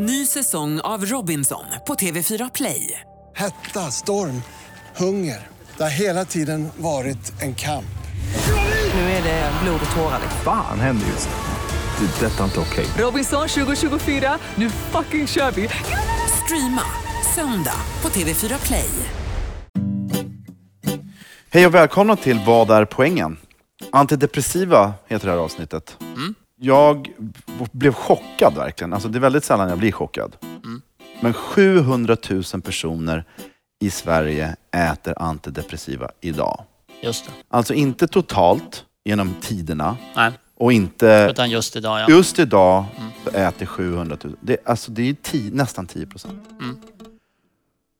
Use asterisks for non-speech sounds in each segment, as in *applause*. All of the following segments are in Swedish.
Ny säsong av Robinson på TV4 Play. Hetta, storm, hunger. Det har hela tiden varit en kamp. Nu är det blod och tårar. Fan händer just nu. Det. är Detta är inte okej. Robinson 2024, nu fucking kör vi! Streama söndag på TV4 Play. Hej och välkomna till Vad är poängen? Antidepressiva heter det här avsnittet. Jag blev chockad verkligen. Alltså, det är väldigt sällan jag blir chockad. Men 700 000 personer i Sverige äter antidepressiva idag. Just det. Alltså inte totalt genom tiderna Nej, och inte utan just idag ja. just idag så äter 700 000. Det, alltså, det är ti, nästan 10 procent.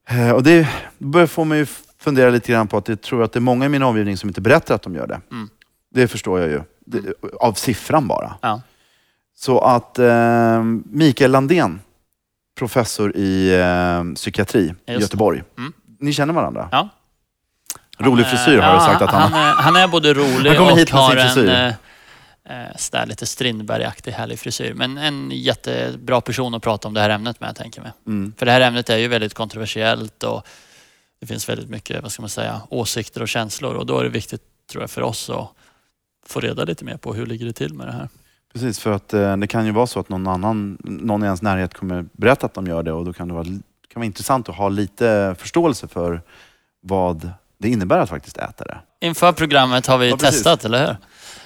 Eh, Och det börjar få mig fundera lite grann på att jag tror att det är många i min omgivning som inte berättar att de gör det. Det förstår jag ju. Det, av siffran bara. ja. Så att eh, Mikael Landén, professor i eh, psykiatri i. Göteborg. Mm. Ni känner varandra? ja. Rolig Han, frisyr eh, har du ja, sagt att han, han, är- han är både rolig Han kommer och hit har sin en frisyr. eh, eh, lite Strindberg-aktig härlig frisyr. Men en jättebra person att prata om det här ämnet med, tänker jag. Mm. För det här ämnet är ju väldigt kontroversiellt och det finns väldigt mycket, vad ska man säga, åsikter och känslor och då är det viktigt, tror jag, för oss att få reda lite mer på hur ligger det till med det här. Precis, för att eh, det kan ju vara så att någon annan, någon i ens närhet kommer berätta att de gör det och då kan det vara, kan vara intressant att ha lite förståelse för vad det innebär att faktiskt äta det. Inför programmet har vi Ja, testat, eller hur?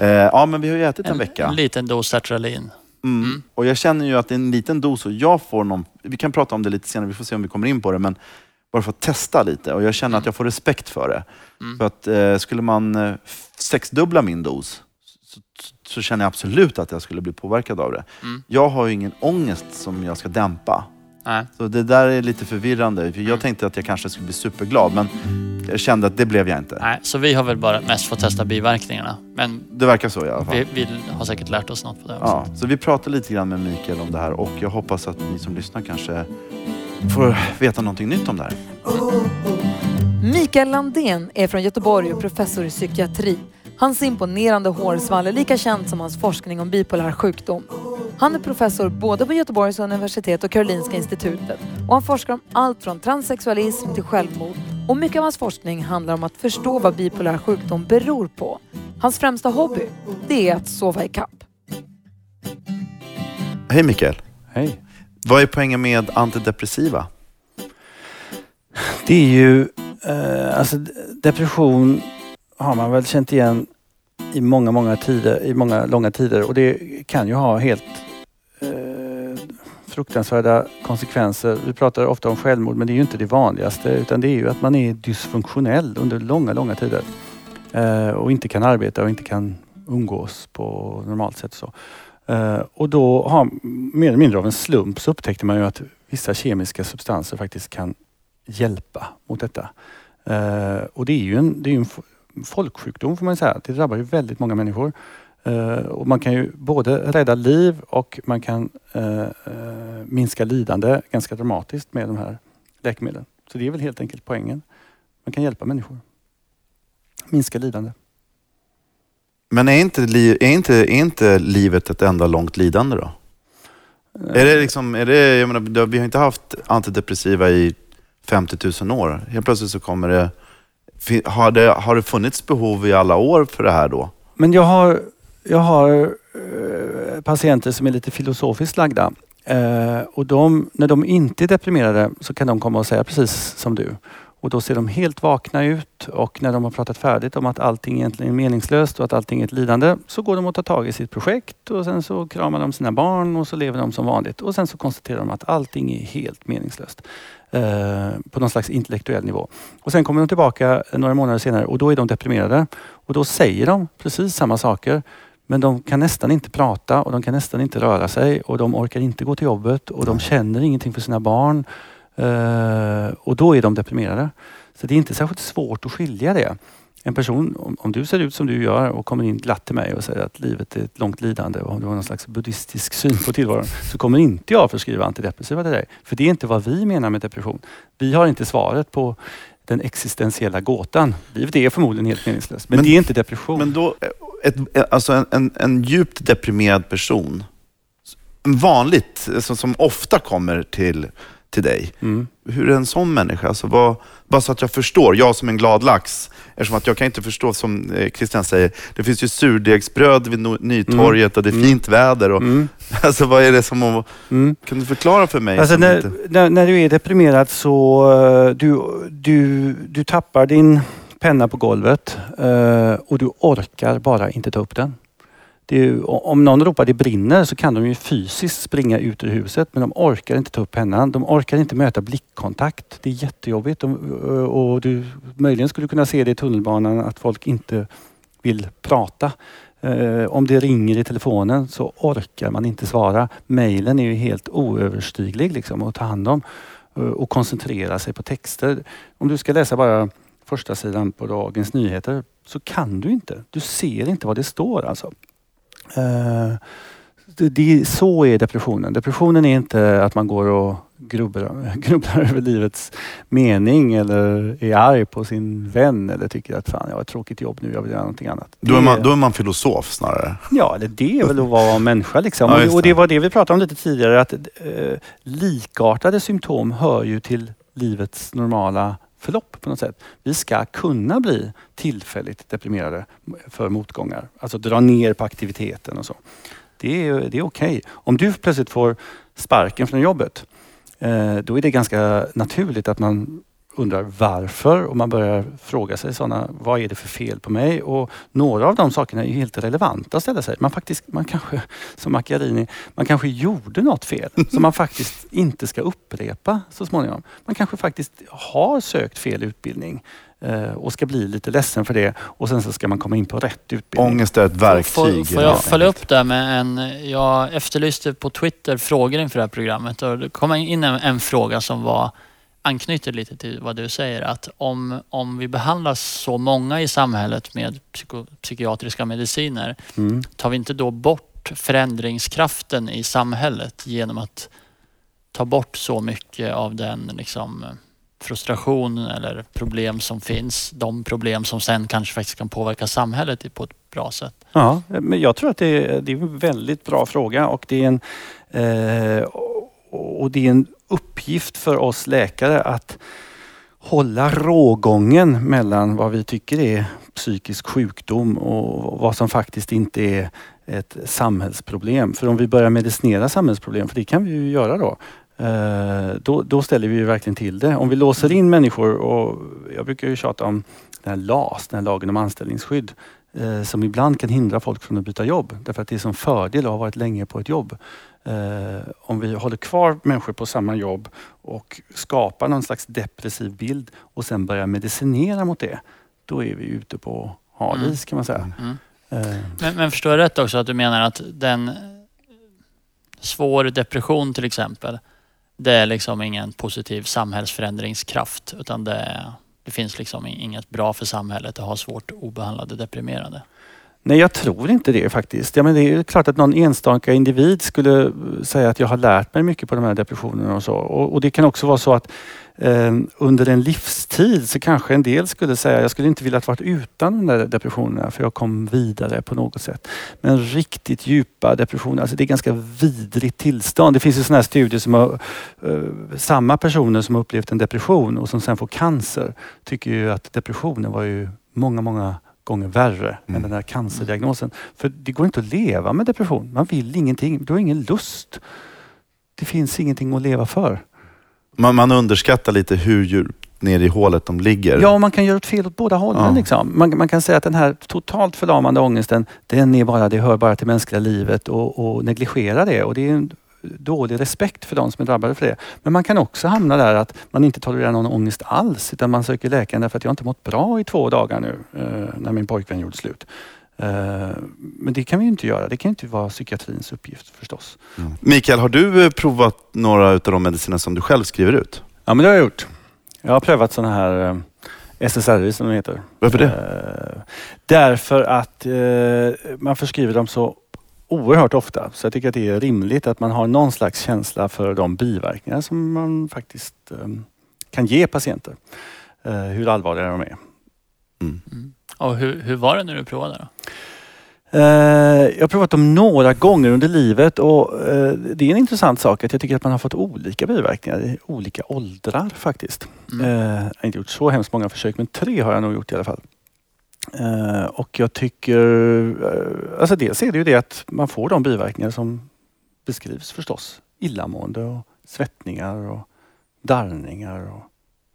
Eh, ja, men vi har ju ätit en, En, vecka. en liten dos sertralin. Mm. Och jag känner ju att det är en liten dos och jag får någon, vi kan prata om det lite senare, vi får se om vi kommer in på det, men bara för att testa lite och jag känner att jag får respekt för det. För att eh, skulle man eh, sexdubbla min dos så, så, känner jag absolut att jag skulle bli påverkad av det. Jag har ju ingen ångest som jag ska dämpa. Nej. Så det där är lite förvirrande. För jag tänkte att jag kanske skulle bli superglad, men jag kände att det blev jag inte. Nej, så vi har väl bara mest fått testa biverkningarna. Men Det verkar så i alla fall. vi, vi har säkert lärt oss något på det också. Ja, så vi pratar lite grann med Mikael om det här och jag hoppas att ni som lyssnar kanske får veta någonting nytt om det här. Mikael Landén är från Göteborg och professor i psykiatri. Hans imponerande hårsvall är lika känd som hans forskning om bipolär sjukdom. Han är professor både på Göteborgs universitet och Karolinska institutet och han forskar om allt från transsexualism till självmord. Och mycket av hans forskning handlar om att förstå vad bipolär sjukdom beror på. Hans främsta hobby, det är att sova i kapp. Hej Mikael. Hej. Vad är poängen med antidepressiva? Det är ju, eh, alltså depression har man väl känt igen i många, många tider, i många långa tider och det kan ju ha helt eh, fruktansvärda konsekvenser. Vi pratar ofta om självmord men det är ju inte det vanligaste utan det är ju att man är dysfunktionell under långa, långa tider eh, och inte kan arbeta och inte kan umgås på normalt sätt. Så. Eh, och då har mer eller mindre av en slump så upptäckte man ju att vissa kemiska substanser faktiskt kan hjälpa mot detta. Eh, och det är ju en, det är en folksjukdom får man säga. Det drabbar ju väldigt många människor. Eh, och man kan ju både rädda liv och man kan minska lidande ganska dramatiskt med de här läkemedlen. Så det är väl helt enkelt poängen. Man kan hjälpa människor. Minska lidande. Men är inte, li- är inte, är inte livet ett enda långt lidande då? Är det liksom, är det, jag menar, vi har inte haft antidepressiva i 50 000 år. Helt plötsligt så kommer det... Har det, har det funnits behov i alla år för det här då? Men jag har, jag har eh, patienter som är lite filosofiskt lagda. Eh, och de, när de inte är deprimerade så kan de komma och säga precis som du. Och då ser de helt vakna ut och när de har pratat färdigt om att allting egentligen är meningslöst och att allting är ett lidande så går de och tar tag i sitt projekt och sen så kramar de sina barn och så lever de som vanligt. Och sen så konstaterar de att allting är helt meningslöst. Eh, på någon slags intellektuell nivå. Och sen kommer de tillbaka några månader senare och då är de deprimerade. Och då säger de precis samma saker. Men de kan nästan inte prata och de kan nästan inte röra sig och de orkar inte gå till jobbet och de känner ingenting för sina barn. Eh, och då är de deprimerade. Så det är inte särskilt svårt att skilja det. En person, om, om du ser ut som du gör och kommer in glatt till mig och säger att livet är ett långt lidande och du har någon slags buddhistisk syn på tillvaron så kommer inte jag förskriva antidepressiva till dig. För det är inte vad vi menar med depression. Vi har inte svaret på den existentiella gåtan. Livet är förmodligen helt meningslöst. Men, Men- det är inte depression. Men då, ett, alltså en, en, en djupt deprimerad person vanligt, alltså, som ofta kommer till, till dig. Mm. Hur är en sån människa? Alltså, vad, bara så att jag förstår, jag som en glad lax, eftersom att jag kan inte förstå som eh, Christian säger, det finns ju surdegsbröd vid Nytorget och det är fint väder. Och, Mm. *laughs* Alltså vad är det som, att- Mm. kan du förklara för mig? Alltså när, inte- när, du är deprimerad så uh, du, du, du tappar din penna på golvet eh, och du orkar bara inte ta upp den. Det är ju, om någon ropar det brinner så kan de ju fysiskt springa ut ur huset men de orkar inte ta upp pennan. De orkar inte möta blickkontakt. Det är jättejobbigt. De, och du möjligen skulle kunna se det i tunnelbanan att folk inte vill prata. Eh, om det ringer i telefonen så orkar man inte svara. Mejlen är ju helt oöverstiglig liksom, att ta hand om och koncentrera sig på texter. Om du ska läsa bara första sidan på Dagens Nyheter så kan du inte. Du ser inte vad det står alltså. Eh, det, det, så är depressionen. Depressionen är inte att man går och grubblar, *laughs* grubblar över livets mening eller är arg på sin vän eller tycker att fan jag har ett tråkigt jobb nu, jag vill göra någonting annat. Då är, man, då är man filosof snarare. Ja, eller det är väl att vara människa liksom. Ja, det, och det var det vi pratade om lite tidigare att eh, likartade symptom hör ju till livets normala förlopp på något sätt. Vi ska kunna bli tillfälligt deprimerade för motgångar. Alltså dra ner på aktiviteten och så. Det är, det är okej. Om du plötsligt får sparken från jobbet, eh, då är det ganska naturligt att man undrar varför och man börjar fråga sig sådana, vad är det för fel på mig? Och några av de sakerna är ju helt relevanta att ställa sig. Man, faktiskt, man kanske, *laughs* som Macchiarini, man kanske gjorde något fel som man faktiskt inte ska upprepa så småningom. Man kanske faktiskt har sökt fel utbildning eh, och ska bli lite ledsen för det och sen så ska man komma in på rätt utbildning. Ångest är ett verktyg. Får, får Ja. jag följa upp det med en... Jag efterlyste på Twitter frågor inför det här programmet och det kom in en, en fråga som var anknyter lite till vad du säger att om, om vi behandlar så många i samhället med psyko, psykiatriska mediciner Mm. tar vi inte då bort förändringskraften i samhället genom att ta bort så mycket av den liksom, frustration eller problem som finns. De problem som sen kanske faktiskt kan påverka samhället på ett bra sätt. Ja, men jag tror att det är, det är en väldigt bra fråga och det är en, eh, och det är en uppgift för oss läkare att hålla rågången mellan vad vi tycker är psykisk sjukdom och vad som faktiskt inte är ett samhällsproblem. För om vi börjar medicinera samhällsproblem, för det kan vi ju göra då, eh, då, då ställer vi ju verkligen till det. Om vi låser in människor och jag brukar ju tjata om den här LAS, den här lagen om anställningsskydd eh, som ibland kan hindra folk från att byta jobb. Därför att det är som fördel att ha varit länge på ett jobb. Eh, om vi håller kvar människor på samma jobb och skapar någon slags depressiv bild och sen börjar medicinera mot det, då är vi ute på hal is kan man säga. Mm. Eh, Men, men förstår jag rätt också att du menar att den svår depression till exempel, det är liksom ingen positiv samhällsförändringskraft utan det, är- det finns liksom inget bra för samhället att ha svårt obehandlade deprimerade. Nej, jag tror inte det faktiskt. Ja, men det är klart att någon enstaka individ skulle eh, säga att jag har lärt mig mycket på de här depressionerna och så. Och, och det kan också vara så att eh, under en livstid så kanske en del skulle säga jag skulle inte vilja ha varit utan de där depressionerna för jag kom vidare på något sätt. Men riktigt djupa depressioner, alltså det är ganska vidrigt tillstånd. Det finns ju sådana här studier som har eh, samma personer som har upplevt en depression och som sen får cancer tycker ju att depressionen var ju många, många gånger värre än Mm. den här cancerdiagnosen. För det går inte att leva med depression. Man vill ingenting. Du har ingen lust. Det finns ingenting att leva för. Man, man underskattar lite hur djupt ner i hålet de ligger. Ja, man kan göra ett fel åt båda hållen. Ja. Liksom. Man, man kan säga att den här totalt förlamande ångesten, den är bara, det hör bara till mänskliga livet och, och negligera det. Och det är en dålig respekt för de som är drabbade för det. Men man kan också hamna där att man inte tolererar någon ångest alls utan man söker läkaren därför att jag inte mått bra i två dagar nu eh, när min pojkvän gjorde slut. Eh, men det kan vi ju inte göra. Det kan inte vara psykiatrins uppgift förstås. Mm. Mikael, har du eh, provat några av de mediciner som du själv skriver ut? Ja, men det har jag gjort. Jag har prövat sådana här SSRI som de heter. Varför det? Eh, därför att eh, man förskriver dem så oerhört ofta. Så jag tycker att det är rimligt att man har någon slags känsla för de biverkningar som man faktiskt eh, kan ge patienter. Eh, hur allvarliga de är. Mm. Och hur, hur var det när du provade då? Eh, jag har provat dem några gånger under livet och eh, det är en intressant sak att jag tycker att man har fått olika biverkningar i olika åldrar faktiskt. Mm. Jag har inte gjort så hemskt många försök men tre har jag nog gjort i alla fall. Eh, och jag tycker, eh, alltså dels är det ju det att man får de biverkningar som beskrivs förstås. Illamående och svettningar och darrningar och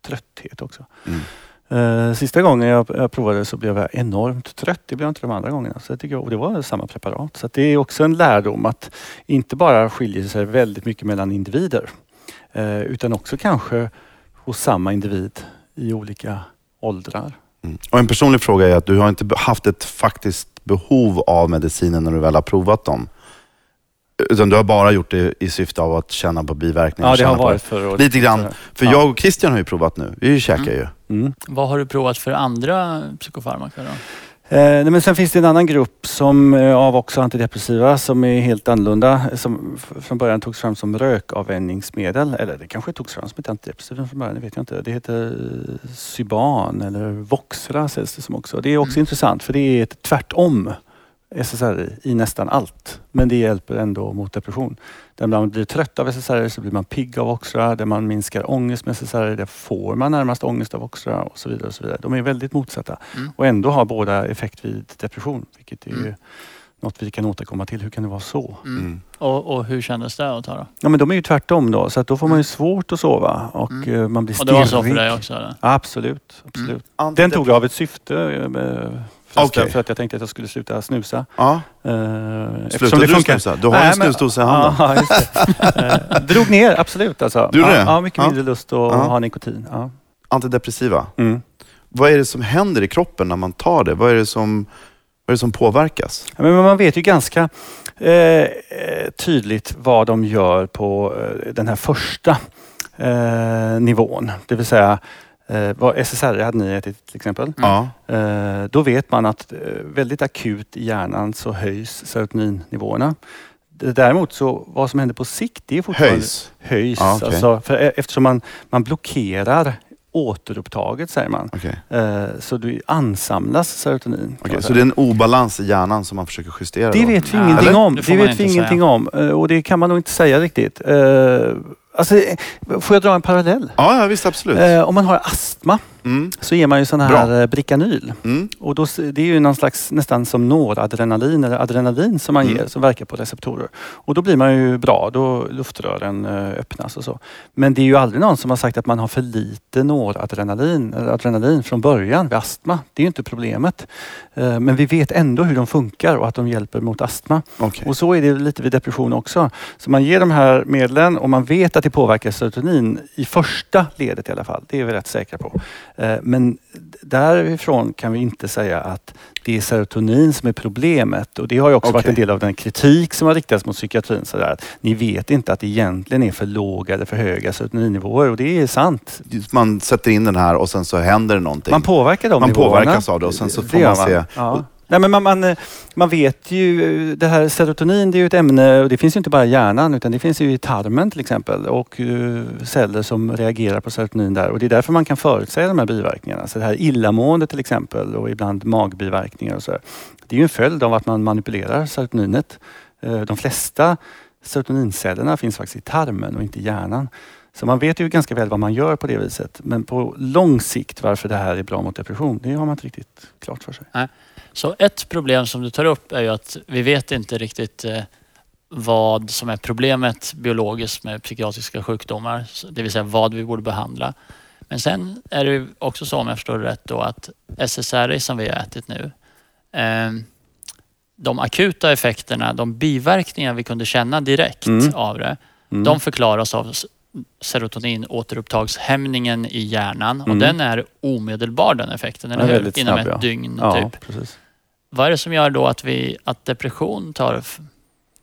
trötthet också. Mm. Eh, sista gången jag, jag provade så blev jag enormt trött. Det blev jag inte de andra gångerna. Så jag tycker, och det var samma preparat. Så det är också en lärdom att inte bara skiljer sig väldigt mycket mellan individer utan också kanske hos samma individ i olika åldrar. Mm. Och en personlig fråga är att du har inte haft ett faktiskt behov av medicinen när du väl har provat dem. Utan du har bara gjort det i syfte av att känna på biverkningar. Ja, det har varit för att... Lite grann. För Ja. jag och Christian har ju provat nu. Vi käkar ju. Mm. Vad har du provat för andra psykofarmaka då? Eh, men sen finns det en annan grupp som, eh, av också antidepressiva som är helt annorlunda. Som från början togs fram som rökavvänjningsmedel. Eller det kanske togs fram som ett antidepressivum från början, det vet jag inte. Det heter Syban eller Voxra sägs det som också. Det är också Mm. intressant för det är ett tvärtom SSRI i nästan allt. Men det hjälper ändå mot depression. Där man blir trött av SSRI så blir man pigg av Oxra. Där man minskar ångest med SSRI, där får man närmast ångest av Oxra och så vidare. Och så vidare. De är väldigt motsatta Mm. och ändå har båda effekt vid depression. Vilket är ju Mm. något vi kan återkomma till. Hur kan det vara så? Mm. Mm. Och, och hur kändes det att ta då? Ja, men de är ju tvärtom då, så att då får man ju svårt att sova och Mm. eh, man blir Och stirrig. det var så för dig också? Eller? Absolut. absolut. Mm. Den tog jag av ett syfte. Förresten, Okej. För att jag tänkte att jag skulle sluta snusa. Ja. Eh, Slutade du snusa? Du har Nej, en snusdosa i handen. Ja, just det. Eh, Drog ner, absolut. Alltså. Du ja, det? ja, mycket Ja. mindre lust att ha nikotin. Antidepressiva. Mm. Vad är det som händer i kroppen när man tar det? Vad är det som, vad är det som påverkas? Men man vet ju ganska eh, tydligt vad de gör på eh, den här första eh, nivån. Det vill säga eh, vad SSRI hade ni ätit till exempel. Ja. Eh, då vet man att eh, väldigt akut i hjärnan så höjs serotoninnivåerna. Däremot så vad som händer på sikt det är fortfarande Höjs. höjs. Ja, okej. alltså, för, e- eftersom man, man blockerar återupptaget säger man. Okej. Eh, så du ansamlas serotonin. man Så det är en obalans i hjärnan som man försöker justera? Det då? vet vi ingenting eller? om. Det Det, vet vi ingenting säga. om eh, och det kan man nog inte säga riktigt. Alltså, får jag dra en parallell? Ja, ja visst absolut. Eh, om man har astma Mm. så ger man ju sån här Bra. Bricanyl. Mm. Och då, det är ju någon slags nästan som noradrenalin eller adrenalin som man Mm. ger som verkar på receptorer. Och då blir man ju bra, då luftrören eh, öppnas och så. Men det är ju aldrig någon som har sagt att man har för lite noradrenalin eller adrenalin från början vid astma. Det är ju inte problemet. Eh, Men vi vet ändå hur de funkar och att de hjälper mot astma. Okej. Och så är det lite vid depression också. Så man ger de här medlen och man vet att det påverkar serotonin i första ledet i alla fall. Det är vi rätt säkra på. Eh, Men därifrån kan vi inte säga att det är serotonin som är problemet. Och det har ju också varit Okej. en del av den kritik som har riktats mot psykiatrin. Så där, att ni vet inte att det egentligen är för låga eller för höga serotoninnivåer och det är sant. Man sätter in den här och sen så händer det någonting. Man påverkar de Man nivåerna. påverkas av det och sen så får gör man se- Ja. Nej, men man, man, man vet ju, det här serotonin det är ju ett ämne och det finns ju inte bara i hjärnan utan det finns ju i tarmen till exempel och eh, celler som reagerar på serotonin där och det är därför man kan förutsäga de här biverkningarna. Så det här illamående till exempel och ibland magbiverkningar och så. här. Det är ju en följd av att man manipulerar serotoninet. Eh, de flesta serotonincellerna finns faktiskt i tarmen och inte i hjärnan. Så man vet ju ganska väl vad man gör på det viset. Men på lång sikt varför det här är bra mot depression, det har man inte riktigt klart för sig. Så ett problem som du tar upp är ju att vi vet inte riktigt eh, vad som är problemet biologiskt med psykiatriska sjukdomar. Det vill säga vad vi borde behandla. Men sen är det också så om jag förstår det rätt då att SSRI som vi har ätit nu. Eh, de akuta effekterna, de biverkningar vi kunde känna direkt Mm. av det. Mm. De förklaras av serotoninåterupptagshämningen i hjärnan och Mm. den är omedelbar den effekten, eller hur? Inom ett ja. dygn ja, typ. precis. Vad är det som gör då att, vi, att depression tar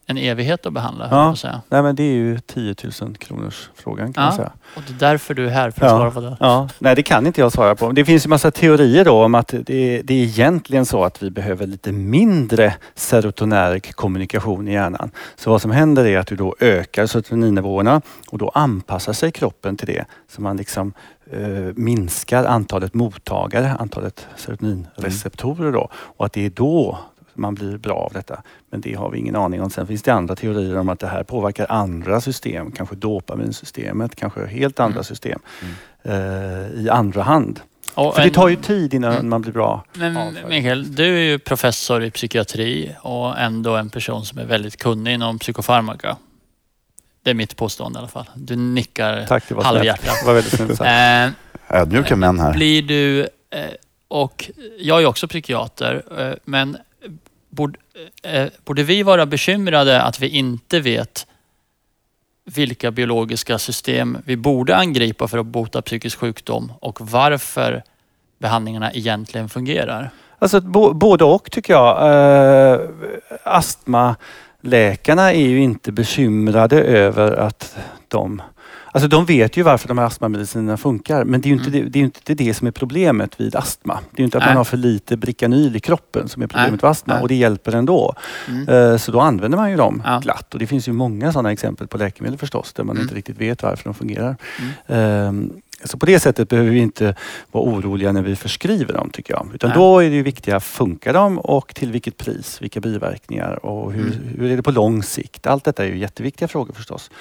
en evighet att behandla? Ja. säga. Nej, men det är ju 10 000 kronors frågan kan Ja. man säga. Och det är därför du är här, för att Ja. svara på det. Ja, nej det kan inte jag svara på. Det finns ju massa teorier då om att det, det är egentligen så att vi behöver lite mindre serotonärk kommunikation i hjärnan. Så vad som händer är att du då ökar serotoninnivåerna och då anpassar sig kroppen till det. Så man liksom eh, minskar antalet mottagare, antalet serotoninreceptorer då. Och att det är då man blir bra av detta. Men det har vi ingen aning om. Sen finns det andra teorier om att det här påverkar andra system, kanske dopaminsystemet, kanske helt andra system eh, i andra hand. Och För det en- tar ju tid innan Mm. man blir bra. Men av det. Mikael, du är ju professor i psykiatri och ändå en person som är väldigt kunnig inom psykofarmaka. Det är mitt påstående i alla fall. Du nickar Tack, det var halvhjärtat. Det var väldigt snällt sagt. Eh, Ödmjuka män här. blir du, eh, och jag är också psykiater, eh, men borde, eh, borde vi vara bekymrade att vi inte vet vilka biologiska system vi borde angripa för att bota psykisk sjukdom och varför behandlingarna egentligen fungerar? Alltså bo, både och tycker jag. Eh, astmaläkarna är ju inte bekymrade över att de Alltså de vet ju varför de här astmamedicinerna funkar men det är ju inte, det, det, är inte det som är problemet vid astma. Det är ju inte att Nej. man har för lite Bricanyl i kroppen som är problemet Nej. vid astma Nej. och det hjälper ändå. Mm. Eh, Så då använder man ju dem Ja. glatt och det finns ju många sådana exempel på läkemedel förstås där man Mm. inte riktigt vet varför de fungerar. Så på det sättet behöver vi inte vara oroliga när vi förskriver dem tycker jag. Utan Nej. då är det ju viktiga, funkar de och till vilket pris? Vilka biverkningar och hur, Mm. hur är det på lång sikt? Allt detta är ju jätteviktiga frågor förstås.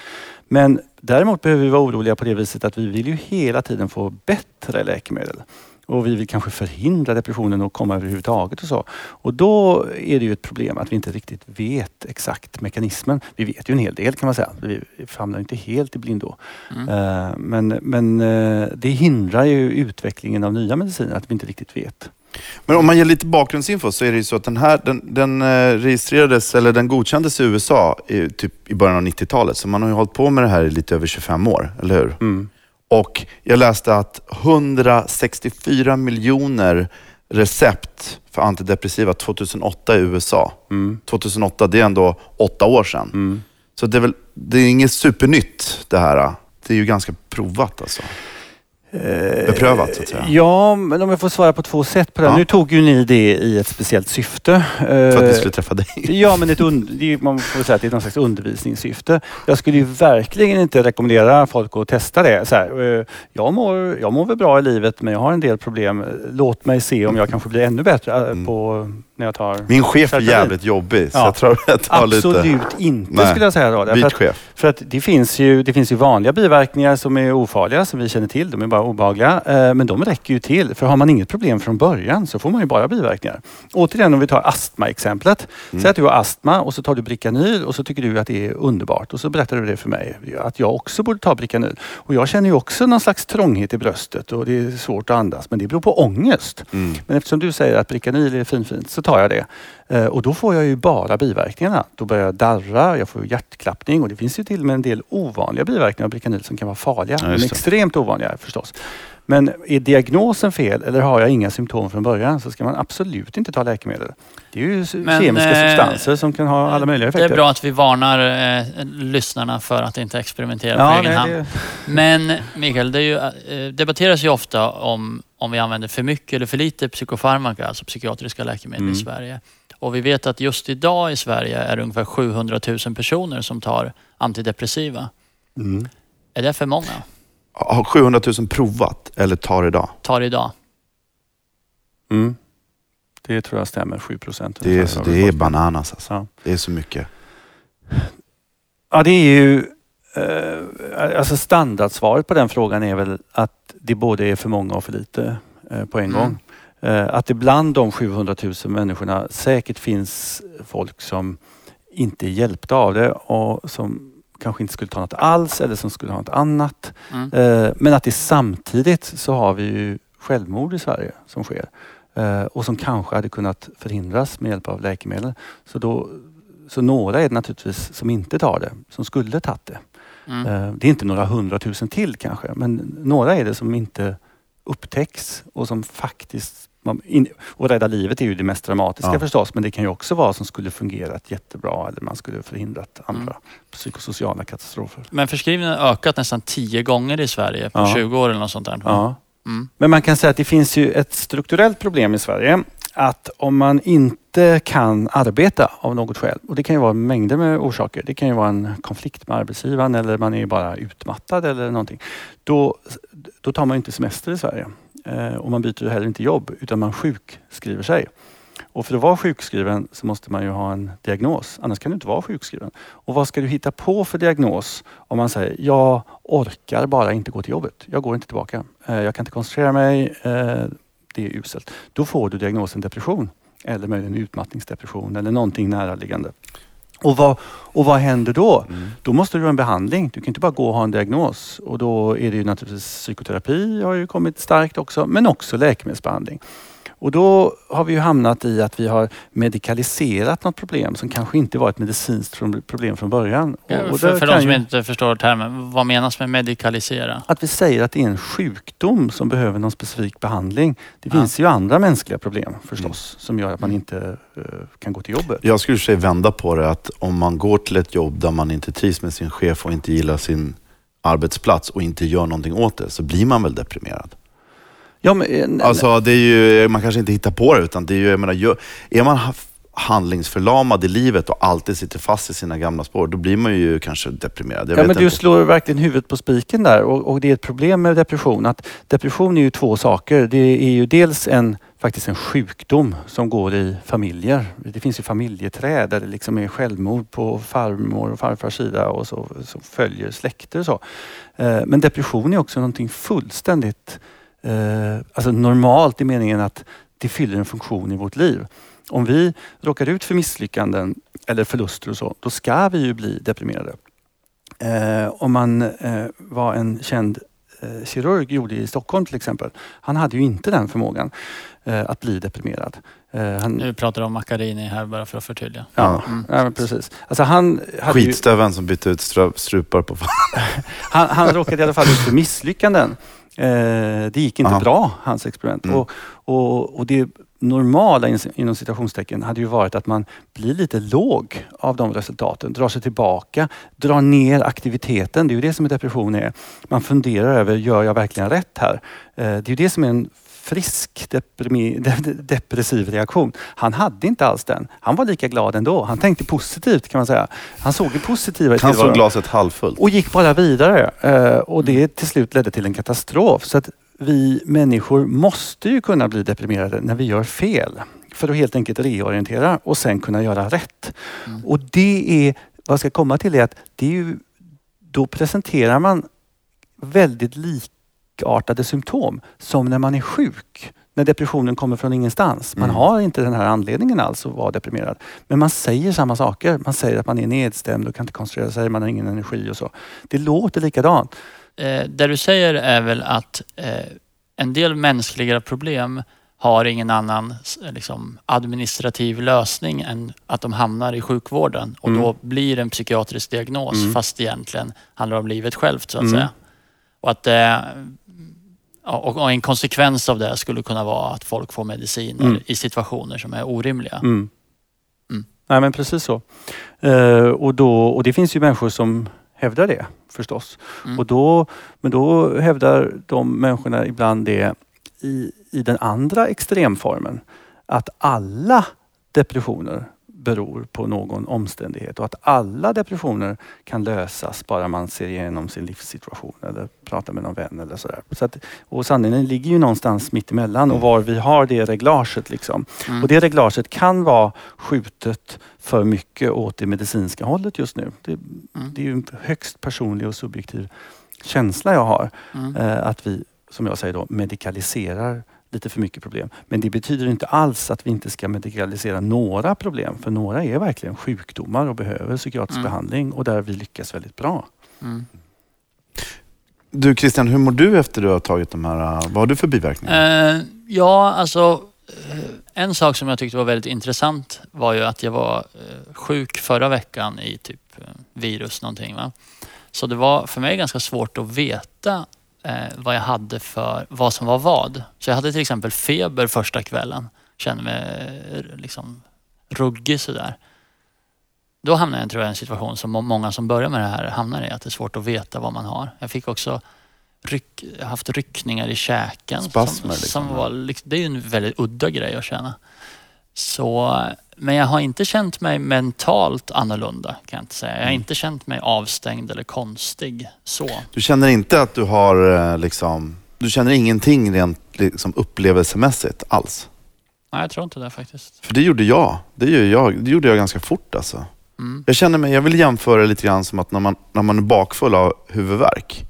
Men däremot behöver vi vara oroliga på det viset att vi vill ju hela tiden få bättre läkemedel. Och vi vill kanske förhindra depressionen och komma överhuvudtaget och så. Och då är det ju ett problem att vi inte riktigt vet exakt mekanismen. Vi vet ju en hel del kan man säga. Vi famlar inte helt i blindo. Mm. Eh, Men, men eh, det hindrar ju utvecklingen av nya mediciner att vi inte riktigt vet. Men om man ger lite bakgrundsinfo så är det ju så att den här den, den eh, registrerades, eller den godkändes i USA i, typ i början av 90-talet. Så man har ju hållit på med det här i lite över 25 år, eller hur? Mm. Och jag läste att 164 miljoner recept för antidepressiva 2008 i USA. Mm. 2008, det är ändå åtta år sedan. Mm. Så det är, väl, det är inget supernytt det här. Det är ju ganska provat alltså. Beprövat så att säga. Ja, men om jag får svara på två sätt på det. Ja. Nu tog ju ni det i ett speciellt syfte. För att vi skulle träffa dig. Ja, men ett und- man får säga att det är någon slags undervisningssyfte. Jag skulle ju verkligen inte rekommendera folk att testa det. Så här, eh, jag, mår, jag mår väl bra i livet, men jag har en del problem. Låt mig se om jag kanske blir ännu bättre eh, Mm. på, när jag tar... Min chef är jävligt jobbig, så Ja. jag tror att jag tar Absolut lite... inte Nej. skulle jag säga då. Att, chef. för att det finns, ju, det finns ju vanliga biverkningar som är ofarliga, som vi känner till. De är bara obehagliga. Eh, Men de räcker ju till. För har man inget problem från början så får man ju bara biverkningar. Återigen om vi tar astma-exemplet. Mm. Säg att du har astma och så tar du Bricanyl och så tycker du att det är underbart. Och så berättar du det för mig. Att jag också borde ta Bricanyl. Och jag känner ju också någon slags trånghet i bröstet och det är svårt att andas. Men det beror på ångest. Mm. Men eftersom du säger att Bricanyl är finfint så tar jag det. Eh, Och då får jag ju bara biverkningarna. Då börjar jag darra, jag får hjärtklappning och det finns ju till och med en del ovanliga biverkningar av Bricanyl som kan vara farliga. Ja, men det. extremt ovanliga förstås. Men är diagnosen fel eller har jag inga symptom från början så ska man absolut inte ta läkemedel. Det är ju Men, kemiska eh, substanser som kan ha alla möjliga Det effekter. är bra att vi varnar eh, lyssnarna för att inte experimentera på Ja, egen nej, hand. det, Men Mikael, det ju, eh, debatteras ju ofta om, om vi använder för mycket eller för lite psykofarmaka, alltså psykiatriska läkemedel Mm. i Sverige. Och vi vet att just idag i Sverige är det ungefär 700 000 personer som tar antidepressiva. mm. Är det för många? Har 700 000 provat eller tar idag? Tar idag? Mm. det tror jag stämmer, 7 procent. Det är, så- det är bananas alltså. Ja. Det är så mycket. Ja, det är ju... Eh, alltså standardsvaret på den frågan är väl att det både är för många och för lite eh, på en Mm. gång. Eh, att det bland de 700 000 människorna säkert finns folk som inte är hjälpta av det och som kanske inte skulle ta något alls eller som skulle ha något annat. Mm. Eh, men att det samtidigt så har vi ju självmord i Sverige som sker eh, och som kanske hade kunnat förhindras med hjälp av läkemedel. Så, då, så några är det naturligtvis som inte tar det, som skulle tagit det. Mm. Det är inte några hundratusen till kanske, men några är det som inte upptäcks och som faktiskt man, in, och rädda livet är ju det mest dramatiska Ja. förstås, men det kan ju också vara som skulle fungerat jättebra eller man skulle förhindrat andra Mm. psykosociala katastrofer. Men förskrivningen har ökat nästan 10 gånger i Sverige på Ja. 20 år eller något sånt där. Ja. Mm. Men man kan säga att det finns ju ett strukturellt problem i Sverige. Att om man inte kan arbeta av något skäl, och det kan ju vara mängder med orsaker. Det kan ju vara en konflikt med arbetsgivaren eller man är bara utmattad eller någonting. Då, då tar man inte semester i Sverige. Eh, och man byter heller inte jobb utan man sjukskriver sig. Och för att vara sjukskriven så måste man ju ha en diagnos. Annars kan du inte vara sjukskriven. Och vad ska du hitta på för diagnos om man säger jag orkar bara inte gå till jobbet. Jag går inte tillbaka. Eh, jag kan inte koncentrera mig. Eh, det är uselt. Då får du diagnosen depression eller möjligen utmattningsdepression eller någonting näraliggande. Och vad, och vad händer då? Då måste du ha en behandling. Du kan inte bara gå och ha en diagnos. Och då är det ju naturligtvis psykoterapi har ju kommit starkt också, men också läkemedelsbehandling. Och då har vi ju hamnat i att vi har medikaliserat något problem som kanske inte var ett medicinskt problem från början. Och- och för för de som ju- inte förstår termen, vad menas med medikalisera? att vi säger att det är en sjukdom som behöver någon specifik behandling. Det Ja. finns ju andra mänskliga problem förstås som gör att man inte eh, kan gå till jobbet. Jag skulle sig vända på det att om man går till ett jobb där man inte trivs med sin chef och inte gillar sin arbetsplats och inte gör någonting åt det, så blir man väl deprimerad. Ja, men, eh, Alltså, det är ju, man kanske inte hittar på det, utan det är ju, jag menar, är man ha- handlingsförlamad i livet och alltid sitter fast i sina gamla spår, då blir man ju kanske deprimerad. Jag Ja, men du inte. slår verkligen huvudet på spiken där och, och det är ett problem med depression. Att depression är ju två saker. Det är ju dels en, faktiskt en sjukdom som går i familjer. Det finns ju familjeträd där det liksom är självmord på farmor och farfars sida och så, så följer släkter och så. Eh, Men depression är också någonting fullständigt eh, alltså normalt i meningen att det fyller en funktion i vårt liv. Om vi råkar ut för misslyckanden eller förluster och så, då ska vi ju bli deprimerade. Eh, om man eh, var en känd eh, kirurg gjorde i Stockholm till exempel. Han hade ju inte den förmågan eh, att bli deprimerad. Eh, han, Nu pratar du om Macchiarini här bara för att förtydliga. ja, Mm. ja, men precis. Alltså han, hade ju, Skitstöveln som bytte ut strupar på *laughs* han, han råkade i alla fall ut för misslyckanden. Eh, det gick inte Aha. bra, hans experiment. Mm. Och, och, och det normala in- inom citationstecken hade ju varit att man blir lite låg av de resultaten, drar sig tillbaka, drar ner aktiviteten. Det är ju det som depression är. Man funderar över, gör jag verkligen rätt här? Eh, det är ju det som är en frisk depressiv reaktion. Han hade inte alls den. Han var lika glad ändå. Han tänkte positivt kan man säga. Han såg det positiva i Han såg tillvaron. glaset halvfullt. Och gick bara vidare. Eh, och det till slut ledde till en katastrof. Så att vi människor måste ju kunna bli deprimerade när vi gör fel. För att helt enkelt reorientera och sen kunna göra rätt. Och det är, vad jag ska komma till är att det är ju, då presenterar man väldigt likartade symptom som när man är sjuk. När depressionen kommer från ingenstans. Man Mm. har inte den här anledningen alls att vara deprimerad. Men man säger samma saker. Man säger att man är nedstämd och kan inte koncentrera sig, man har ingen energi och så. Det låter likadant. Eh, det du säger är väl att eh, en del mänskliga problem har ingen annan liksom, administrativ lösning än att de hamnar i sjukvården och Mm. då blir det en psykiatrisk diagnos Mm. fast egentligen handlar om livet självt så att Mm. säga. Och att det, ja, och och en konsekvens av det skulle kunna vara att folk får mediciner Mm. i situationer som är orimliga. Mm. Mm. Nej men precis så. Eh, och, då, och det finns ju människor som hävdar det förstås. Mm. Och då, men då hävdar de människorna ibland det i, i den andra extremformen. Att alla depressioner beror på någon omständighet och att alla depressioner kan lösas bara man ser igenom sin livssituation eller pratar med någon vän eller sådär. Så att, och sanningen ligger ju någonstans mitt emellan och var vi har det reglaget. Liksom. Mm. Och det reglaget kan vara skjutet för mycket åt det medicinska hållet just nu. Det, det är ju en högst personlig och subjektiv känsla jag har. Mm. Eh, att vi, som jag säger då, medikaliserar lite för mycket problem. Men det betyder inte alls att vi inte ska medikalisera några problem. För några är verkligen sjukdomar och behöver psykiatrisk Mm. behandling och där vi lyckas väldigt bra. Mm. Du Christian, hur mår du efter du har tagit de här, äh, vad har du för biverkningar? Eh, ja, alltså eh, en sak som jag tyckte var väldigt intressant var ju att jag var eh, sjuk förra veckan i typ eh, virus någonting. Va? Så det var för mig ganska svårt att veta eh, vad jag hade för, vad som var vad. Så jag hade till exempel feber första kvällen. Kände mig eh, liksom ruggig sådär. Då hamnade jag tror jag, i en situation som må- många som börjar med det här hamnar i, att det är svårt att veta vad man har. Jag fick också ryck, haft ryckningar i käken. Spasmer, som, liksom, som var, det är ju en väldigt udda grej att känna. Så, men jag har inte känt mig mentalt annorlunda kan jag inte säga. Jag har Mm. inte känt mig avstängd eller konstig. Så. Du känner inte att du har, äh, liksom, du känner ingenting rent liksom, upplevelsemässigt alls? Nej, jag tror inte det faktiskt. För det gjorde jag. Det, gör jag. det gjorde jag ganska fort alltså. Mm. Jag känner mig, jag vill jämföra lite grann som att när man, när man är bakfull av huvudvärk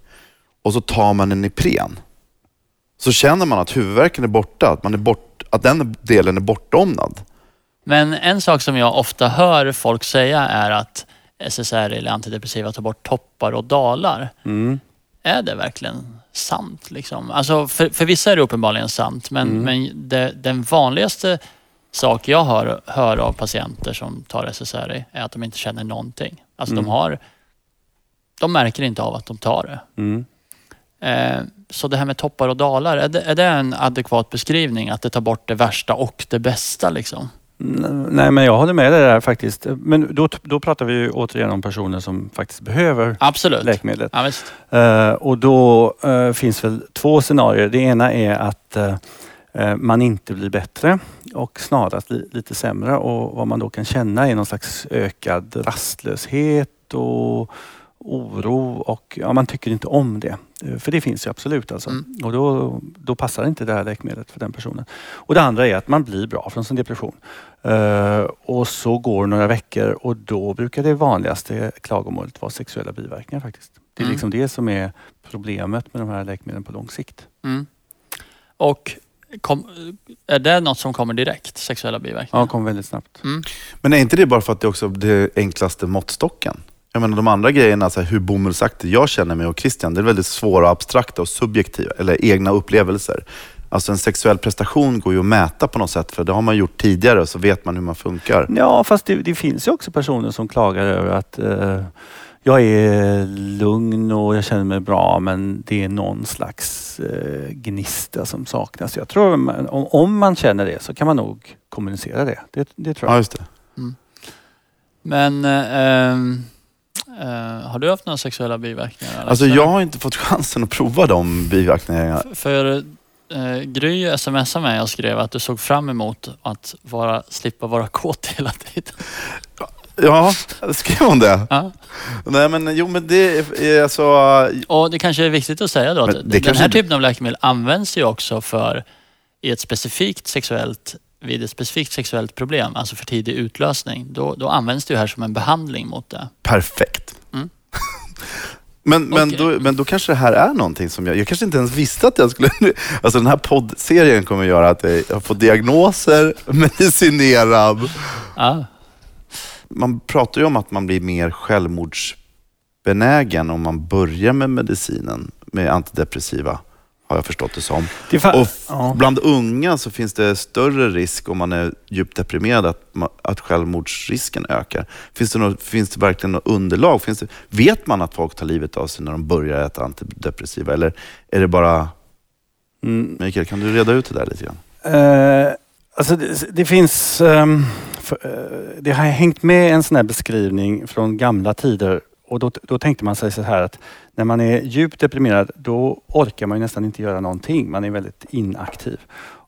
och så tar man en Ipren. Så känner man att huvudvärken är borta, att, man är bort, att den delen är bortdomnad. Men en sak som jag ofta hör folk säga är att SSRI eller antidepressiva tar bort toppar och dalar. Mm. Är det verkligen sant? Liksom? Alltså för, för vissa är det uppenbarligen sant, men, Mm. men det, den vanligaste sak jag hör, hör av patienter som tar SSRI är att de inte känner någonting. Alltså Mm. de har... De märker inte av att de tar det. Mm. Eh, så det här med toppar och dalar, är det, är det en adekvat beskrivning? Att det tar bort det värsta och det bästa liksom? Nej, men jag håller med dig där faktiskt. Men då, då pratar vi ju återigen om personer som faktiskt behöver Absolut. läkemedlet. Ja. Eh, och då eh, finns väl två scenarier. Det ena är att eh, man inte blir bättre och snarast li, lite sämre. Och vad man då kan känna är någon slags ökad rastlöshet och oro och ja, man tycker inte om det. Eh, För det finns ju absolut alltså. Mm. Och då, då passar inte det här läkemedlet för den personen. Och det andra är att man blir bra från sin depression. Eh, och så går några veckor och då brukar det vanligaste klagomålet vara sexuella biverkningar faktiskt. Det är Mm. liksom det som är problemet med de här läkemedlen på lång sikt. Mm. Och kom, är det något som kommer direkt, sexuella Ja, biverkningar? det kom väldigt snabbt. Men är inte det bara för att det också är det enklaste måttstocken? Jag menar de andra grejerna, så här, hur bomullsaktig jag känner mig och Christian, det är väldigt svåra, abstrakta och subjektiva, eller egna upplevelser. Alltså en sexuell prestation går ju att mäta på något sätt, för det har man gjort tidigare och så vet man hur man funkar. Ja, fast det, det finns ju också personer som klagar över att eh, jag är lugn och jag känner mig bra men det är någon slags eh, gnista som saknas. Jag tror man, om, om man känner det så kan man nog kommunicera det. Det, det tror Ja, jag. just det. Men eh, eh, har du haft några sexuella biverkningar? Alex? Alltså jag har inte fått chansen att prova de biverkningarna. F- För eh, Gry smsade mig och skrev att du såg fram emot att vara, slippa vara kåt hela tiden. Ja, skrev hon det? Ja. Nej men jo men det är alltså... Och det kanske är viktigt att säga då att den kanske här typen av läkemedel används ju också för i ett specifikt sexuellt vid ett specifikt sexuellt problem, alltså för tidig utlösning, då, då används det ju här som en behandling mot det. Perfekt. *laughs* Men, men, Okej. då, men då kanske det här är någonting som jag... Jag kanske inte ens visste att jag skulle... *laughs* Alltså den här poddserien kommer göra att jag får diagnoser, *laughs* medicinerad. Ja, Man pratar ju om att man blir mer självmordsbenägen om man börjar med medicinen, med antidepressiva, har jag förstått det som. Det Och ja. bland unga så finns det större risk om man är djupt deprimerad att, att självmordsrisken ökar. Finns det, något, finns det verkligen något underlag? Finns det, vet man att folk tar livet av sig när de börjar äta antidepressiva? Eller är det bara... Mm. Mikael, kan du reda ut det där lite grann? Eh, alltså det, det finns... ehm, för, eh, det har hängt med en sån här beskrivning från gamla tider och då, då tänkte man sig så här att när man är djupt deprimerad då orkar man ju nästan inte göra någonting. Man är väldigt inaktiv.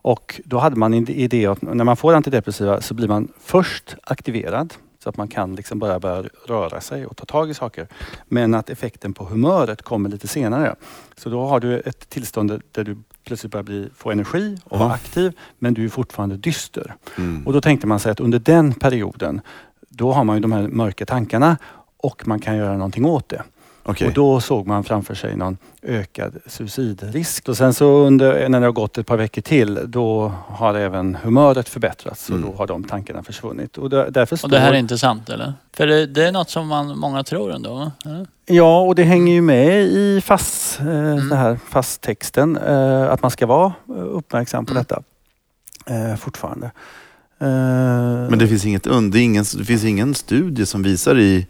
Och då hade man en idé att när man får antidepressiva så blir man först aktiverad så att man kan liksom bara börja röra sig och ta tag i saker. Men att effekten på humöret kommer lite senare. Så då har du ett tillstånd där du plötsligt börjar bli, få energi och vara aktiv men du är fortfarande dyster. Mm. Och då tänkte man sig att under den perioden då har man ju de här mörka tankarna och man kan göra någonting åt det. Okej. Och då såg man framför sig någon ökad suicidrisk. Och sen så under, när det har gått ett par veckor till då har även humöret förbättrats och Mm. då har de tankarna försvunnit. Och där, därför och det här står- är inte sant eller? För det, det är något som man, många tror ändå. Eller? Ja, och det hänger ju med i FASS, eh, Mm. här FASS-texten eh, att man ska vara eh, uppmärksam på Mm. detta eh, fortfarande. Eh, Men det finns, inget, det, ingen, det finns ingen studie som visar i...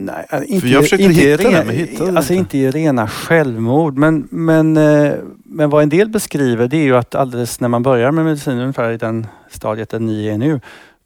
Nej, äh, inte, jag försökte inte, hitta det, ren- men hittade alltså inte. inte i rena självmord. Men, men, eh, men vad en del beskriver det är ju att alldeles när man börjar med medicin, ungefär i den stadiet där ni är nu,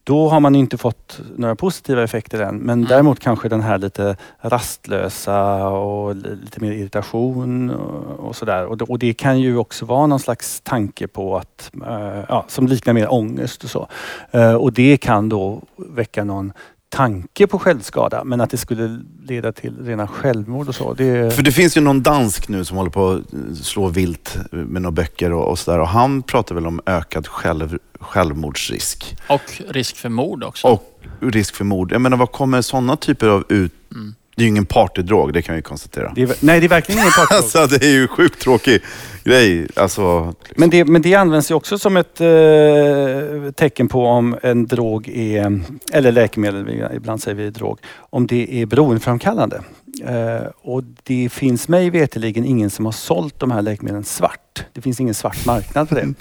då har man inte fått några positiva effekter än. Men Mm. däremot kanske den här lite rastlösa och li- lite mer irritation och, och sådär. Och, det- och det kan ju också vara någon slags tanke på att, eh, ja, som liknar mer ångest och så. Eh, och det kan då väcka någon tanke på självskada. Men att det skulle leda till rena självmord och så. Det, För det finns ju någon dansk nu som håller på att slå vilt med några böcker och, och sådär. Och han pratar väl om ökad själv, självmordsrisk. Och risk för mord också. Och risk för mord. Jag menar, vad kommer sådana typer av ut... Mm. Det är ju ingen partydrog, det kan vi konstatera. det är, nej, det är verkligen ingen partydrog. *laughs* Alltså det är ju sjukt tråkig grej. Alltså, Men det, men det används ju också som ett eh, tecken på om en drog är, eller läkemedel, ibland säger vi drog, om det är beroendeframkallande. Eh, och det finns mig veterligen ingen som har sålt de här läkemedlen svart. Det finns ingen svart marknad för det.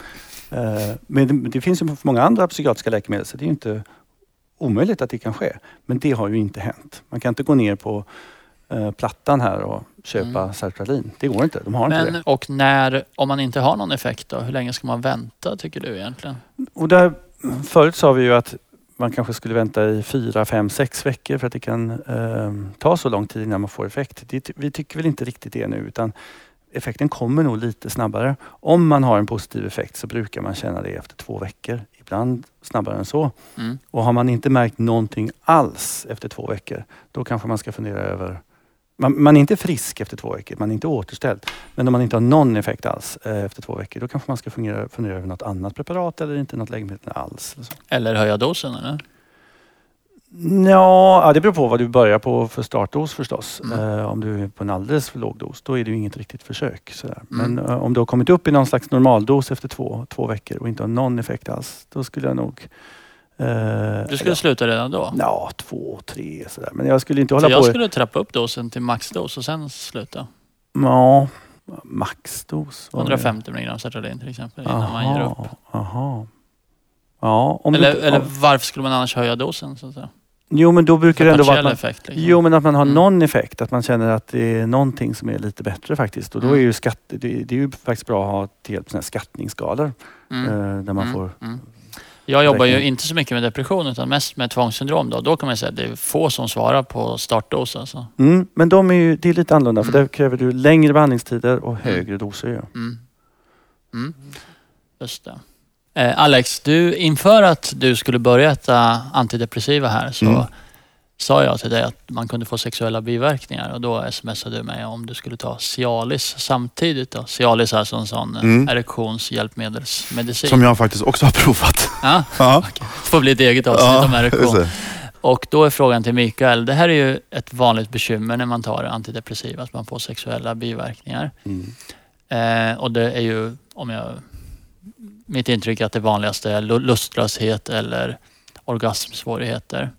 Eh, men det, det finns ju för många andra psykiatriska läkemedel så det är ju inte omöjligt att det kan ske. Men det har ju inte hänt. Man kan inte gå ner på eh, plattan här och köpa Mm. sertralin. Det går inte. De har inte det. Men, och när, om man inte har någon effekt då, hur länge ska man vänta tycker du egentligen? Och där, förut sa vi ju att man kanske skulle vänta i fyra, fem, sex veckor för att det kan eh, ta så lång tid innan man får effekt. Det, vi tycker väl inte riktigt det nu utan effekten kommer nog lite snabbare. Om man har en positiv effekt så brukar man känna det efter två veckor. Ibland snabbare än så. Mm. Och har man inte märkt någonting alls efter två veckor, då kanske man ska fundera över man, man är inte frisk efter två veckor, man är inte återställd. Men om man inte har någon effekt alls eh, efter två veckor, då kanske man ska fundera, fundera över något annat preparat eller inte något läkemedel alls. eller så. Eller höja dosen eller? Ja, ja, det beror på vad du börjar på för startdos förstås. Mm. Eh, om du är på en alldeles för låg dos, då är det ju inget riktigt försök. Sådär. Mm. Men eh, om du har kommit upp i någon slags normaldos efter två, två veckor och inte har någon effekt alls, då skulle jag nog... eh, Du skulle eller- sluta redan då? Ja, två, tre sådär. Men jag skulle inte hålla jag på... skulle trappa upp dosen till maxdos och sen sluta. Ja, maxdos. var det? 150 mg sertralin till exempel innan man ger upp. Aha. Ja, Eller, du, eller varför skulle man annars höja dosen? Så att säga? Jo, men då brukar det ändå vara att man, effekt. Liksom. Jo, men att man har Mm. någon effekt. Att man känner att det är någonting som är lite bättre faktiskt. Och då är Mm. ju skatt, det, det är ju faktiskt bra att ha till hjälp skattningsskalor. Mm. Eh, där man Mm. får... Mm. Jag jobbar ju inte så mycket med depression utan mest med tvångssyndrom. Då, då kan man säga att det är få som svarar på startdos. Alltså. Mm, men de är ju, det är lite annorlunda för där kräver du längre behandlingstider och högre doser. Ju. Just det. Eh, Alex, du, inför att du skulle börja äta antidepressiva här så Mm. sa jag till dig att man kunde få sexuella biverkningar och då smsade du mig om du skulle ta Cialis samtidigt. Då. Cialis är alltså en sån eh, Mm. erektionshjälpmedelsmedicin. som jag faktiskt också har provat. Ja, *laughs* Ja, det får bli ett eget avsnitt om erektion. Och då är frågan till Mikael, det här är ju ett vanligt bekymmer när man tar antidepressiva, att man får sexuella biverkningar. Mm. Eh, och det är ju, om jag, mitt intryck är att det vanligaste är lu- lustlöshet eller orgasmsvårigheter.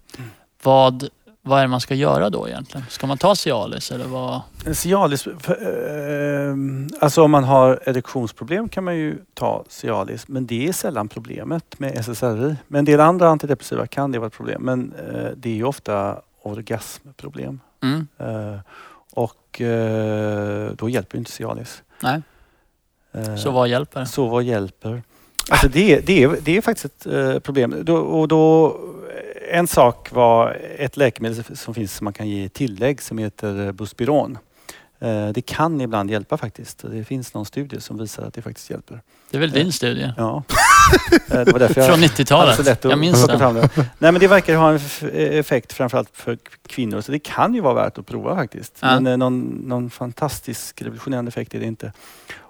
Vad, vad är det man ska göra då egentligen? Ska man ta Cialis eller vad? Cialis, eh, alltså om man har erektionsproblem kan man ju ta Cialis, men det är sällan problemet med SSRI. Med en del andra antidepressiva kan det vara ett problem, men eh, det är ju ofta orgasmproblem. Mm, Eh, och då hjälper ju inte Cialis. nej, så vad hjälper? så vad hjälper? Alltså det, det, är, det är faktiskt ett eh, problem. Då, och då, en sak var ett läkemedel som finns som man kan ge tillägg som heter eh, Buspiron. Eh, det kan ibland hjälpa faktiskt. Det finns någon studie som visar att det faktiskt hjälper. Det är väl din studie? Ja. *laughs* Eh, det var därför jag Från hade så 90-talet? lätt att Jag minns den. det. Nej men det verkar ha en effekt framförallt för kvinnor så det kan ju vara värt att prova faktiskt. Ja. Men eh, någon, någon fantastisk revolutionerande effekt är det inte.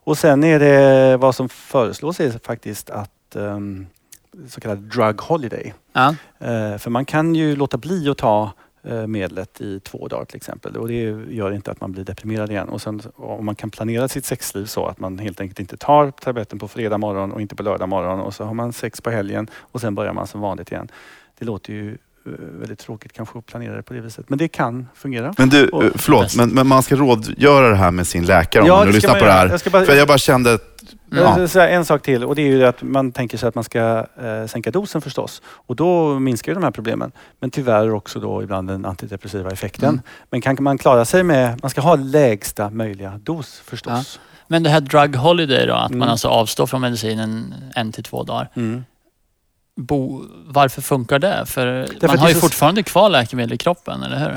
Och sen är det vad som föreslås är faktiskt att um, så kallad drug holiday. Ja. Eh, för man kan ju låta bli att ta eh, medlet i två dagar till exempel och det gör inte att man blir deprimerad igen. Och sen om man kan planera sitt sexliv så att man helt enkelt inte tar tabletten på fredag morgon och inte på lördag morgon och så har man sex på helgen och sen börjar man som vanligt igen. Det låter ju väldigt tråkigt kanske att planera det på det viset men det kan fungera. Men du, Och- eh, förlåt, men, men man ska rådgöra det här med sin läkare om man nu lyssnar man på det här. Jag ska bara, För jag bara kände, ja. en sak till och det är ju att man tänker sig att man ska eh, sänka dosen förstås. Och då minskar ju de här problemen. Men tyvärr också då ibland den antidepressiva effekten. Mm. Men kan man klara sig med, man ska ha lägsta möjliga dos förstås. Men det här drug holiday då, att Mm. man alltså avstår från medicinen en till två dagar. Mm. Bo, varför funkar det? För Därför man har ju så- fortfarande kvar läkemedel i kroppen, eller hur?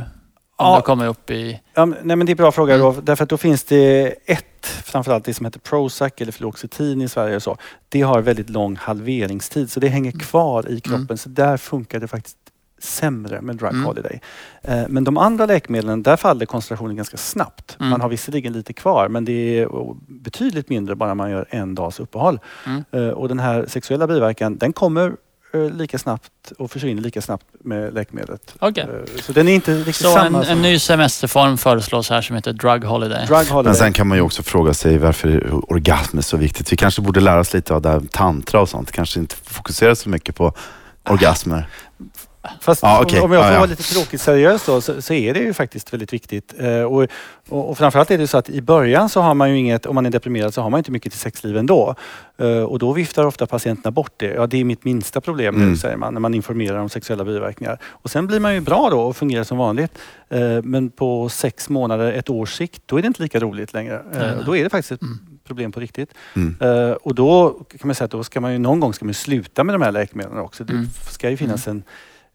Om Ja. kommit upp i... Ja, nej men det är en bra fråga Mm. då, därför att då finns det ett, framförallt det som heter Prozac eller Fluoxetin i Sverige och så. Det har väldigt lång halveringstid så det hänger kvar i kroppen så där funkar det faktiskt sämre med Drug Mm. Holiday. Eh, men de andra läkemedlen, där faller koncentrationen ganska snabbt. Mm. Man har visserligen lite kvar men det är betydligt mindre bara man gör en dags uppehåll. Mm. Eh, och den här sexuella biverkan, den kommer lika snabbt och försvinner lika snabbt med läkemedlet. Okej. Eh, Så den är inte riktigt Så samma en, som en ny semesterform föreslås här som heter Drug Holiday. Drug Holiday. Men sen kan man ju också fråga sig varför orgasm är så viktigt. Vi kanske borde lära oss lite av det här tantra och sånt. Kanske inte fokusera så mycket på orgasmer. Fast Ja, okej. om jag får Ja, ja. vara lite tråkigt seriös då så, så är det ju faktiskt väldigt viktigt. Eh, och, och, och framförallt är det så att i början så har man ju inget, om man är deprimerad så har man inte mycket till sexliv ändå. Eh, och då viftar ofta patienterna bort det. Ja, det är mitt minsta problem nu Mm. säger man när man informerar om sexuella biverkningar. Och sen blir man ju bra då och fungerar som vanligt. Eh, men på sex månader, ett års sikt, då är det inte lika roligt längre. Eh. Då är det faktiskt ett Mm. problem på riktigt. Mm. Eh, och då kan man säga att då ska man ju någon gång ska man sluta med de här läkemedlen också. Det Mm. ska ju finnas en,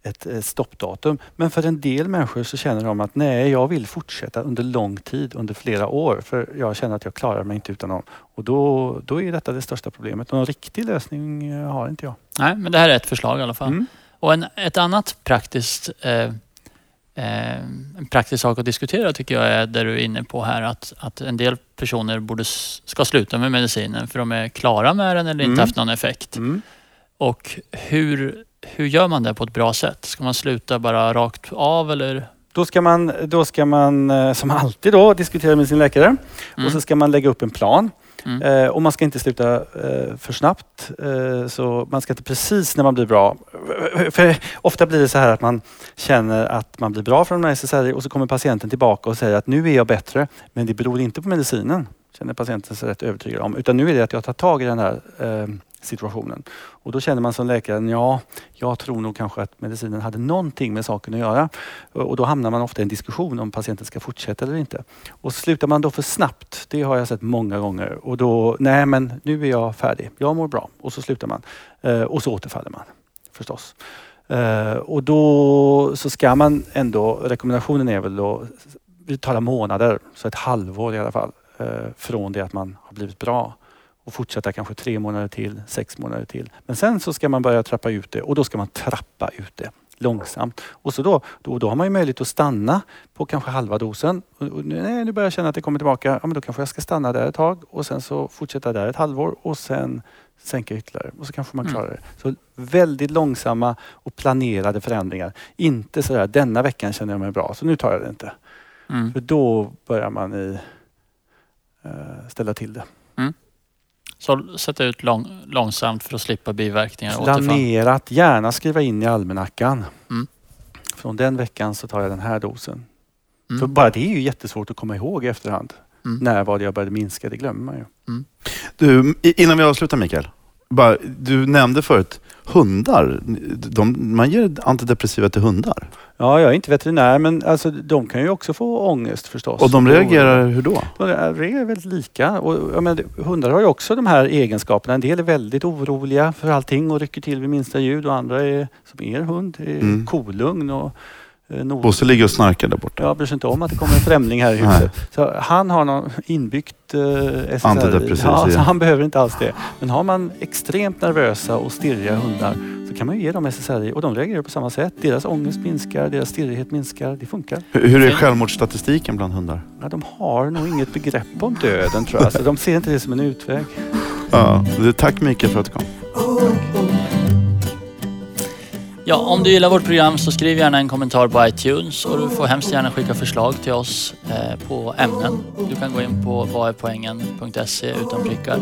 ett, eh, stoppdatum. Men för en del människor så känner de att nej, jag vill fortsätta under lång tid, under flera år. För jag känner att jag klarar mig inte utan dem. Och då, då är detta det största problemet. Någon riktig lösning eh, har inte jag. Nej, men det här är ett förslag i alla fall. Mm. Och en, ett annat praktiskt, eh, eh, en praktisk sak att diskutera tycker jag är det du är inne på här. Att, att en del personer borde, ska sluta med medicinen för de är klara med den eller inte Mm. haft någon effekt. Mm. Och hur, hur gör man det på ett bra sätt? Ska man sluta bara rakt av eller? Då ska man, då ska man eh, som alltid då, diskutera med sin läkare. Mm. Och så ska man lägga upp en plan. Mm. Eh, och man ska inte sluta eh, för snabbt. Eh, så man ska inte precis när man blir bra. För ofta blir det så här att man känner att man blir bra från SSRI och så kommer patienten tillbaka och säger att nu är jag bättre. Men det beror inte på medicinen, känner patienten sig rätt övertygad om. Utan nu är det att jag tar tag i den här situationen. Och då känner man som läkare, ja, jag tror nog kanske att medicinen hade någonting med saken att göra. Och då hamnar man ofta i en diskussion om patienten ska fortsätta eller inte. Och slutar man då för snabbt, det har jag sett många gånger. Och då, nej men nu är jag färdig, jag mår bra. Och så slutar man. Eh, och så återfaller man förstås. Eh, och då så ska man ändå, rekommendationen är väl då, vi talar månader, så ett halvår i alla fall, eh, från det att man har blivit bra och fortsätta kanske tre månader till, sex månader till. Men sen så ska man börja trappa ut det och då ska man trappa ut det långsamt. Och så då, då, då har man ju möjlighet att stanna på kanske halva dosen. Och, och, nej, nu börjar jag känna att det kommer tillbaka. Ja, men då kanske jag ska stanna där ett tag och sen så fortsätta där ett halvår och sen sänka ytterligare och så kanske man Mm. klarar det. Så väldigt långsamma och planerade förändringar. Inte sådär, denna veckan känner jag mig bra så nu tar jag det inte. Mm. För då börjar man i, eh, ställa till det. Så sätta ut lång, långsamt för att slippa biverkningar och återfall. Planerat, gärna skriva in i almanackan. Mm. Från den veckan så tar jag den här dosen. Mm. För bara det är ju jättesvårt att komma ihåg i efterhand. Mm. När var det jag började minska? Det glömmer man ju. Du, i- innan vi avslutar Mikael. Bara, du nämnde förut hundar. De, man ger antidepressiva till hundar. Ja, jag är inte veterinär men alltså, de kan ju också få ångest förstås. Och de reagerar hur då? De reagerar väldigt lika. Och, menar, hundar har ju också de här egenskaperna. En del är väldigt oroliga för allting och rycker till vid minsta ljud och andra är, som er hund, är Mm. kolugn och nord- Bosse ligger och snarkar där borta. Jag bryr sig inte om att det kommer en främling här i huset. Så han har någon inbyggt eh, SSRI. Antidepressiv Ja, så han behöver inte alls det. Men har man extremt nervösa och stirriga hundar så kan man ju ge dem SSRI och de reagerar på samma sätt. Deras ångest minskar, deras stirrighet minskar. Det funkar. Hur, hur är självmordsstatistiken bland hundar? Ja, de har nog inget begrepp om döden tror jag. Så de ser inte det som en utväg. Ja, det- tack Mikael för att du kom. Ja, om du gillar vårt program så skriv gärna en kommentar på iTunes och du får hemskt gärna skicka förslag till oss eh, på ämnen. Du kan gå in på vadärpoängen.se utan prickar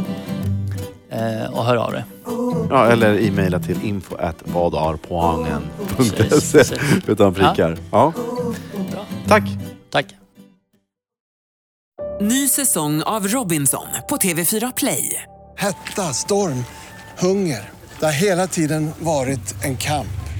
eh, och hör av dig. Ja, eller e-maila till info utan prickar. Ja. Bra. Tack. Tack. Ny säsong av Robinson på TV4 Play. Hetta, storm, hunger. Det har hela tiden varit en kamp.